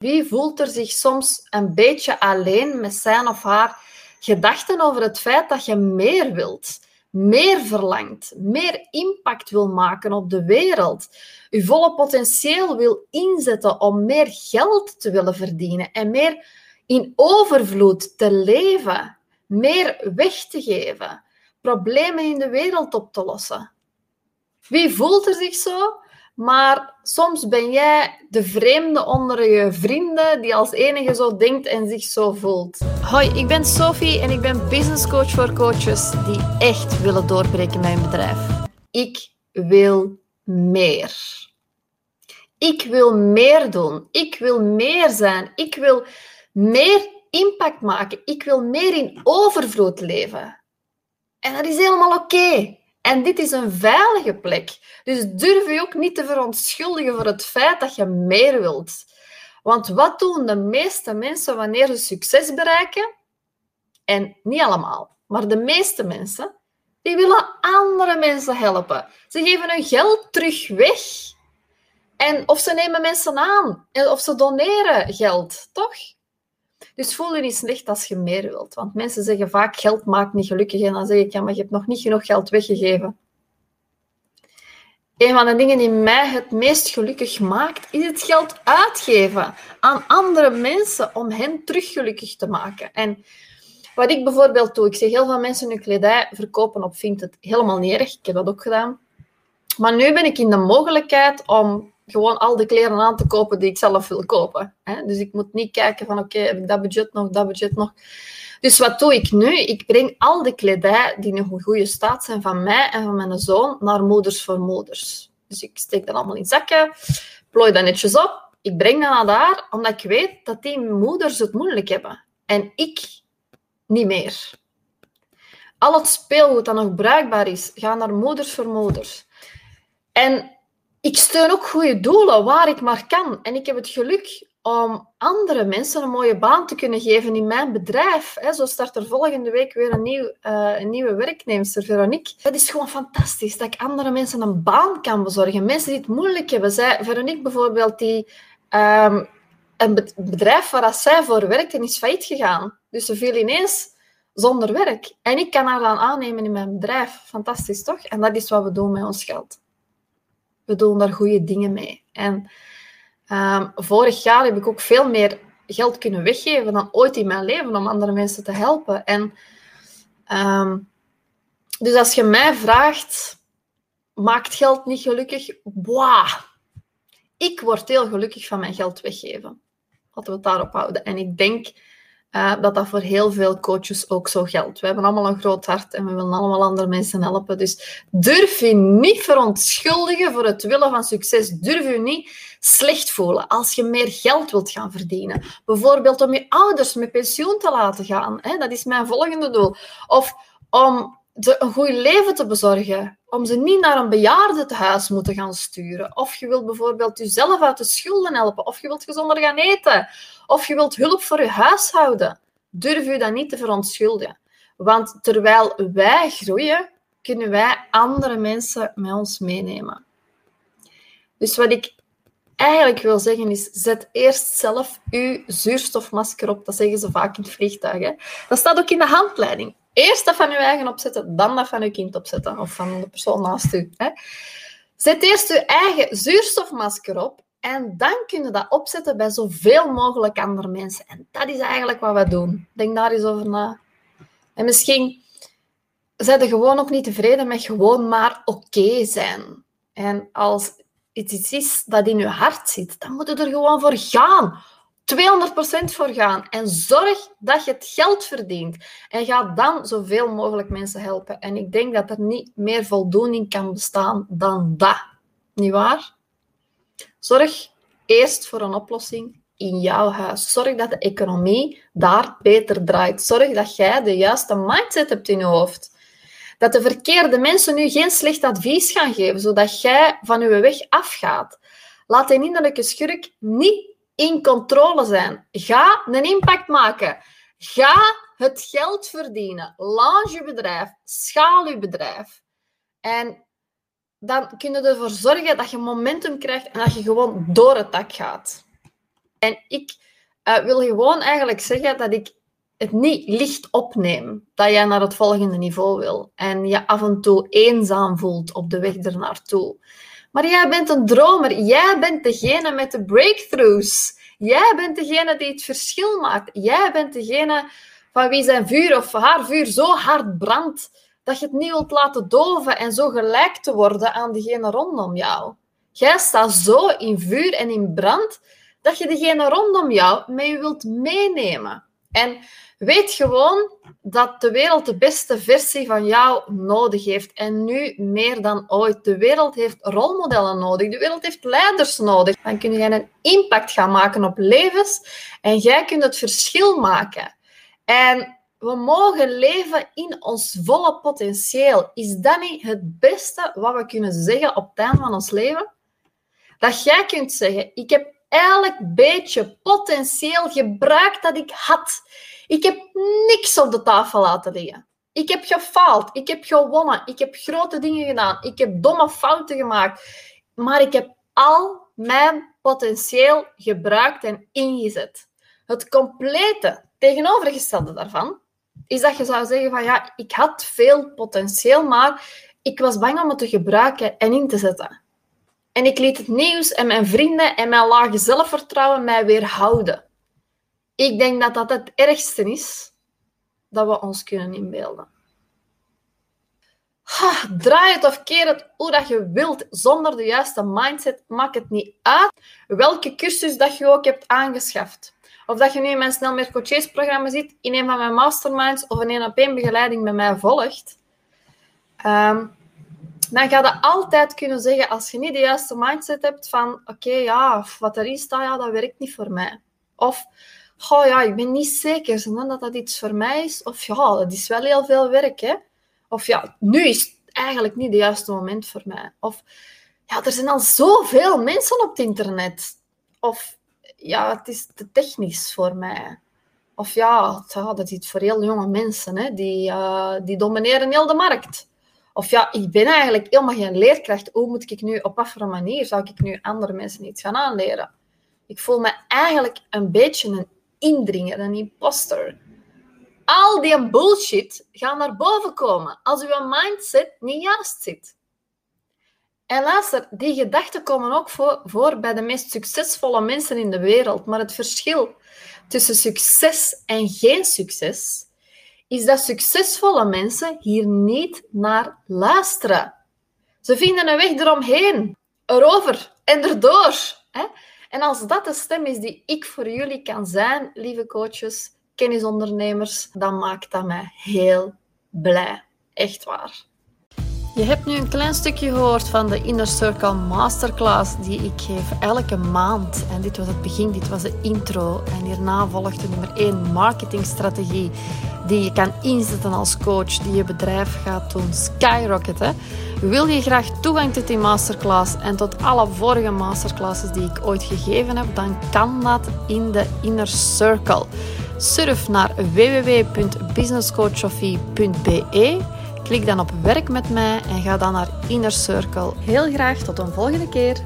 Wie voelt er zich soms een beetje alleen met zijn of haar gedachten over het feit dat je meer wilt, meer verlangt, meer impact wil maken op de wereld, je volle potentieel wil inzetten om meer geld te willen verdienen en meer in overvloed te leven, meer weg te geven, problemen in de wereld op te lossen? Wie voelt er zich zo? Maar soms ben jij de vreemde onder je vrienden die als enige zo denkt en zich zo voelt. Hoi, ik ben Sophie en ik ben business coach voor coaches die echt willen doorbreken met hun bedrijf. Ik wil meer. Ik wil meer doen. Ik wil meer zijn. Ik wil meer impact maken. Ik wil meer in overvloed leven. En dat is helemaal oké. En dit is een veilige plek. Dus durf je ook niet te verontschuldigen voor het feit dat je meer wilt. Want wat doen de meeste mensen wanneer ze succes bereiken? En niet allemaal, maar de meeste mensen, die willen andere mensen helpen. Ze geven hun geld terug weg. En of ze nemen mensen aan, of ze doneren geld, toch? Dus voel je niet slecht als je meer wilt. Want mensen zeggen vaak, geld maakt niet gelukkig. En dan zeg ik, ja, maar je hebt nog niet genoeg geld weggegeven. Een van de dingen die mij het meest gelukkig maakt, is het geld uitgeven aan andere mensen om hen terug gelukkig te maken. En wat ik bijvoorbeeld doe, ik zeg heel veel mensen hun kledij verkopen op Vinted. Helemaal niet erg, ik heb dat ook gedaan. Maar nu ben ik in de mogelijkheid om gewoon al de kleren aan te kopen die ik zelf wil kopen. Hè? Dus ik moet niet kijken van oké, heb ik dat budget nog, dat budget nog. Dus wat doe ik nu? Ik breng al de kledij die nog in goede staat zijn van mij en van mijn zoon naar Moeders voor Moeders. Dus ik steek dat allemaal in zakken, plooi dat netjes op. Ik breng dat naar daar, omdat ik weet dat die moeders het moeilijk hebben. En ik niet meer. Al het speelgoed dat nog bruikbaar is, gaat naar Moeders voor Moeders. En ik steun ook goede doelen waar ik maar kan. En ik heb het geluk om andere mensen een mooie baan te kunnen geven in mijn bedrijf. Zo start er volgende week weer een, nieuw, uh, een nieuwe werknemster, Veronique. Dat is gewoon fantastisch, dat ik andere mensen een baan kan bezorgen. Mensen die het moeilijk hebben. Zij, Veronique bijvoorbeeld, die um, een bedrijf waar zij voor werkt en is failliet gegaan. Dus ze viel ineens zonder werk. En ik kan haar dan aannemen in mijn bedrijf. Fantastisch, toch? En dat is wat we doen met ons geld we doen daar goede dingen mee. En ehm, vorig jaar heb ik ook veel meer geld kunnen weggeven dan ooit in mijn leven om andere mensen te helpen. En ehm, dus als je mij vraagt, maakt geld niet gelukkig? Boah, ik word heel gelukkig van mijn geld weggeven. Laten we het daarop houden. En ik denk uh, dat dat voor heel veel coaches ook zo geldt. We hebben allemaal een groot hart en we willen allemaal andere mensen helpen. Dus durf je niet verontschuldigen voor het willen van succes. Durf je niet slecht voelen als je meer geld wilt gaan verdienen. Bijvoorbeeld om je ouders met pensioen te laten gaan. Hè? Dat is mijn volgende doel. Of om ze een goed leven te bezorgen. Om ze niet naar een bejaardentehuis moeten gaan sturen. Of je wilt bijvoorbeeld jezelf uit de schulden helpen. Of je wilt gezonder gaan eten. Of je wilt hulp voor je huishouden. Durf je dat niet te verontschuldigen. Want terwijl wij groeien, kunnen wij andere mensen met ons meenemen. Dus wat ik eigenlijk wil zeggen is, zet eerst zelf uw zuurstofmasker op. Dat zeggen ze vaak in het vliegtuig. Hè? Dat staat ook in de handleiding. Eerst dat van je eigen opzetten, dan dat van je kind opzetten. Of van de persoon naast u. Hè? Zet eerst je eigen zuurstofmasker op en dan kun je dat opzetten bij zoveel mogelijk andere mensen. En dat is eigenlijk wat we doen. Denk daar eens over na. En misschien zijn je gewoon ook niet tevreden met gewoon maar oké zijn. En als iets is dat in je hart zit, dan moet je er gewoon voor gaan. 200% voor gaan. En zorg dat je het geld verdient. En ga dan zoveel mogelijk mensen helpen. En ik denk dat er niet meer voldoening kan bestaan dan dat. Niet waar? Zorg eerst voor een oplossing in jouw huis. Zorg dat de economie daar beter draait. Zorg dat jij de juiste mindset hebt in je hoofd. Dat de verkeerde mensen nu geen slecht advies gaan geven, zodat jij van je weg afgaat. Laat een innerlijke schurk niet in controle zijn. Ga een impact maken. Ga het geld verdienen. Launch je bedrijf. Schaal je bedrijf. En dan kun je ervoor zorgen dat je momentum krijgt en dat je gewoon door het dak gaat. En ik uh, wil gewoon eigenlijk zeggen dat ik het niet licht opneem dat jij naar het volgende niveau wil en je af en toe eenzaam voelt op de weg ernaartoe. Maar jij bent een dromer. Jij bent degene met de breakthroughs. Jij bent degene die het verschil maakt. Jij bent degene van wie zijn vuur of haar vuur zo hard brandt dat je het niet wilt laten doven en zo gelijk te worden aan degene rondom jou. Jij staat zo in vuur en in brand dat je degene rondom jou met je wilt meenemen. En weet gewoon dat de wereld de beste versie van jou nodig heeft. En nu meer dan ooit. De wereld heeft rolmodellen nodig. De wereld heeft leiders nodig. Dan kun je een impact gaan maken op levens. En jij kunt het verschil maken. En we mogen leven in ons volle potentieel. Is dat niet het beste wat we kunnen zeggen op het einde van ons leven? Dat jij kunt zeggen: Ik heb elk beetje potentieel gebruikt dat ik had. Ik heb niks op de tafel laten liggen. Ik heb gefaald. Ik heb gewonnen. Ik heb grote dingen gedaan. Ik heb domme fouten gemaakt. Maar ik heb al mijn potentieel gebruikt en ingezet. Het complete tegenovergestelde daarvan is dat je zou zeggen van ja, ik had veel potentieel, maar ik was bang om het te gebruiken en in te zetten. En ik liet het nieuws en mijn vrienden en mijn lage zelfvertrouwen mij weerhouden. Ik denk dat dat het ergste is dat we ons kunnen inbeelden. Ha, draai het of keer het hoe dat je wilt, zonder de juiste mindset, maakt het niet uit welke cursus dat je ook hebt aangeschaft. Of dat je nu in mijn Snel Meer Coaches programma zit, in een van mijn masterminds of een op één begeleiding met mij volgt. Ehm, dan ga je altijd kunnen zeggen, als je niet de juiste mindset hebt van, oké, ja, wat erin staat, ja, dat werkt niet voor mij. Of, oh ja, ik ben niet zeker dat dat iets voor mij is. Of ja, dat is wel heel veel werk, hè. Of ja, nu is eigenlijk niet het juiste moment voor mij. Of, ja, er zijn al zoveel mensen op het internet. Of, ja, het is te technisch voor mij. Of ja, dat is iets voor heel jonge mensen, hè. Die, uh, die domineren heel de markt. Of ja, ik ben eigenlijk helemaal geen leerkracht. Hoe moet ik nu, op wat voor manier zou ik nu andere mensen iets gaan aanleren? Ik voel me eigenlijk een beetje een indringer, een imposter. Al die bullshit gaat naar boven komen als uw mindset niet juist zit. En luister, die gedachten komen ook voor, voor bij de meest succesvolle mensen in de wereld. Maar het verschil tussen succes en geen succes is dat succesvolle mensen hier niet naar luisteren. Ze vinden een weg eromheen, erover en erdoor. Hè? En als dat de stem is die ik voor jullie kan zijn, lieve coaches, kennisondernemers, dan maakt dat mij heel blij. Echt waar. Je hebt nu een klein stukje gehoord van de Inner Circle Masterclass die ik geef elke maand. En dit was het begin, dit was de intro. En hierna volgt de nummer 1 marketingstrategie die je kan inzetten als coach, die je bedrijf gaat doen skyrocketen. Wil je graag toegang tot die masterclass en tot alle vorige masterclasses die ik ooit gegeven heb, dan kan dat in de Inner Circle. Surf naar www.businesscoachsofie.be Klik dan op Werk met mij en ga dan naar Inner Circle. Heel graag tot een volgende keer.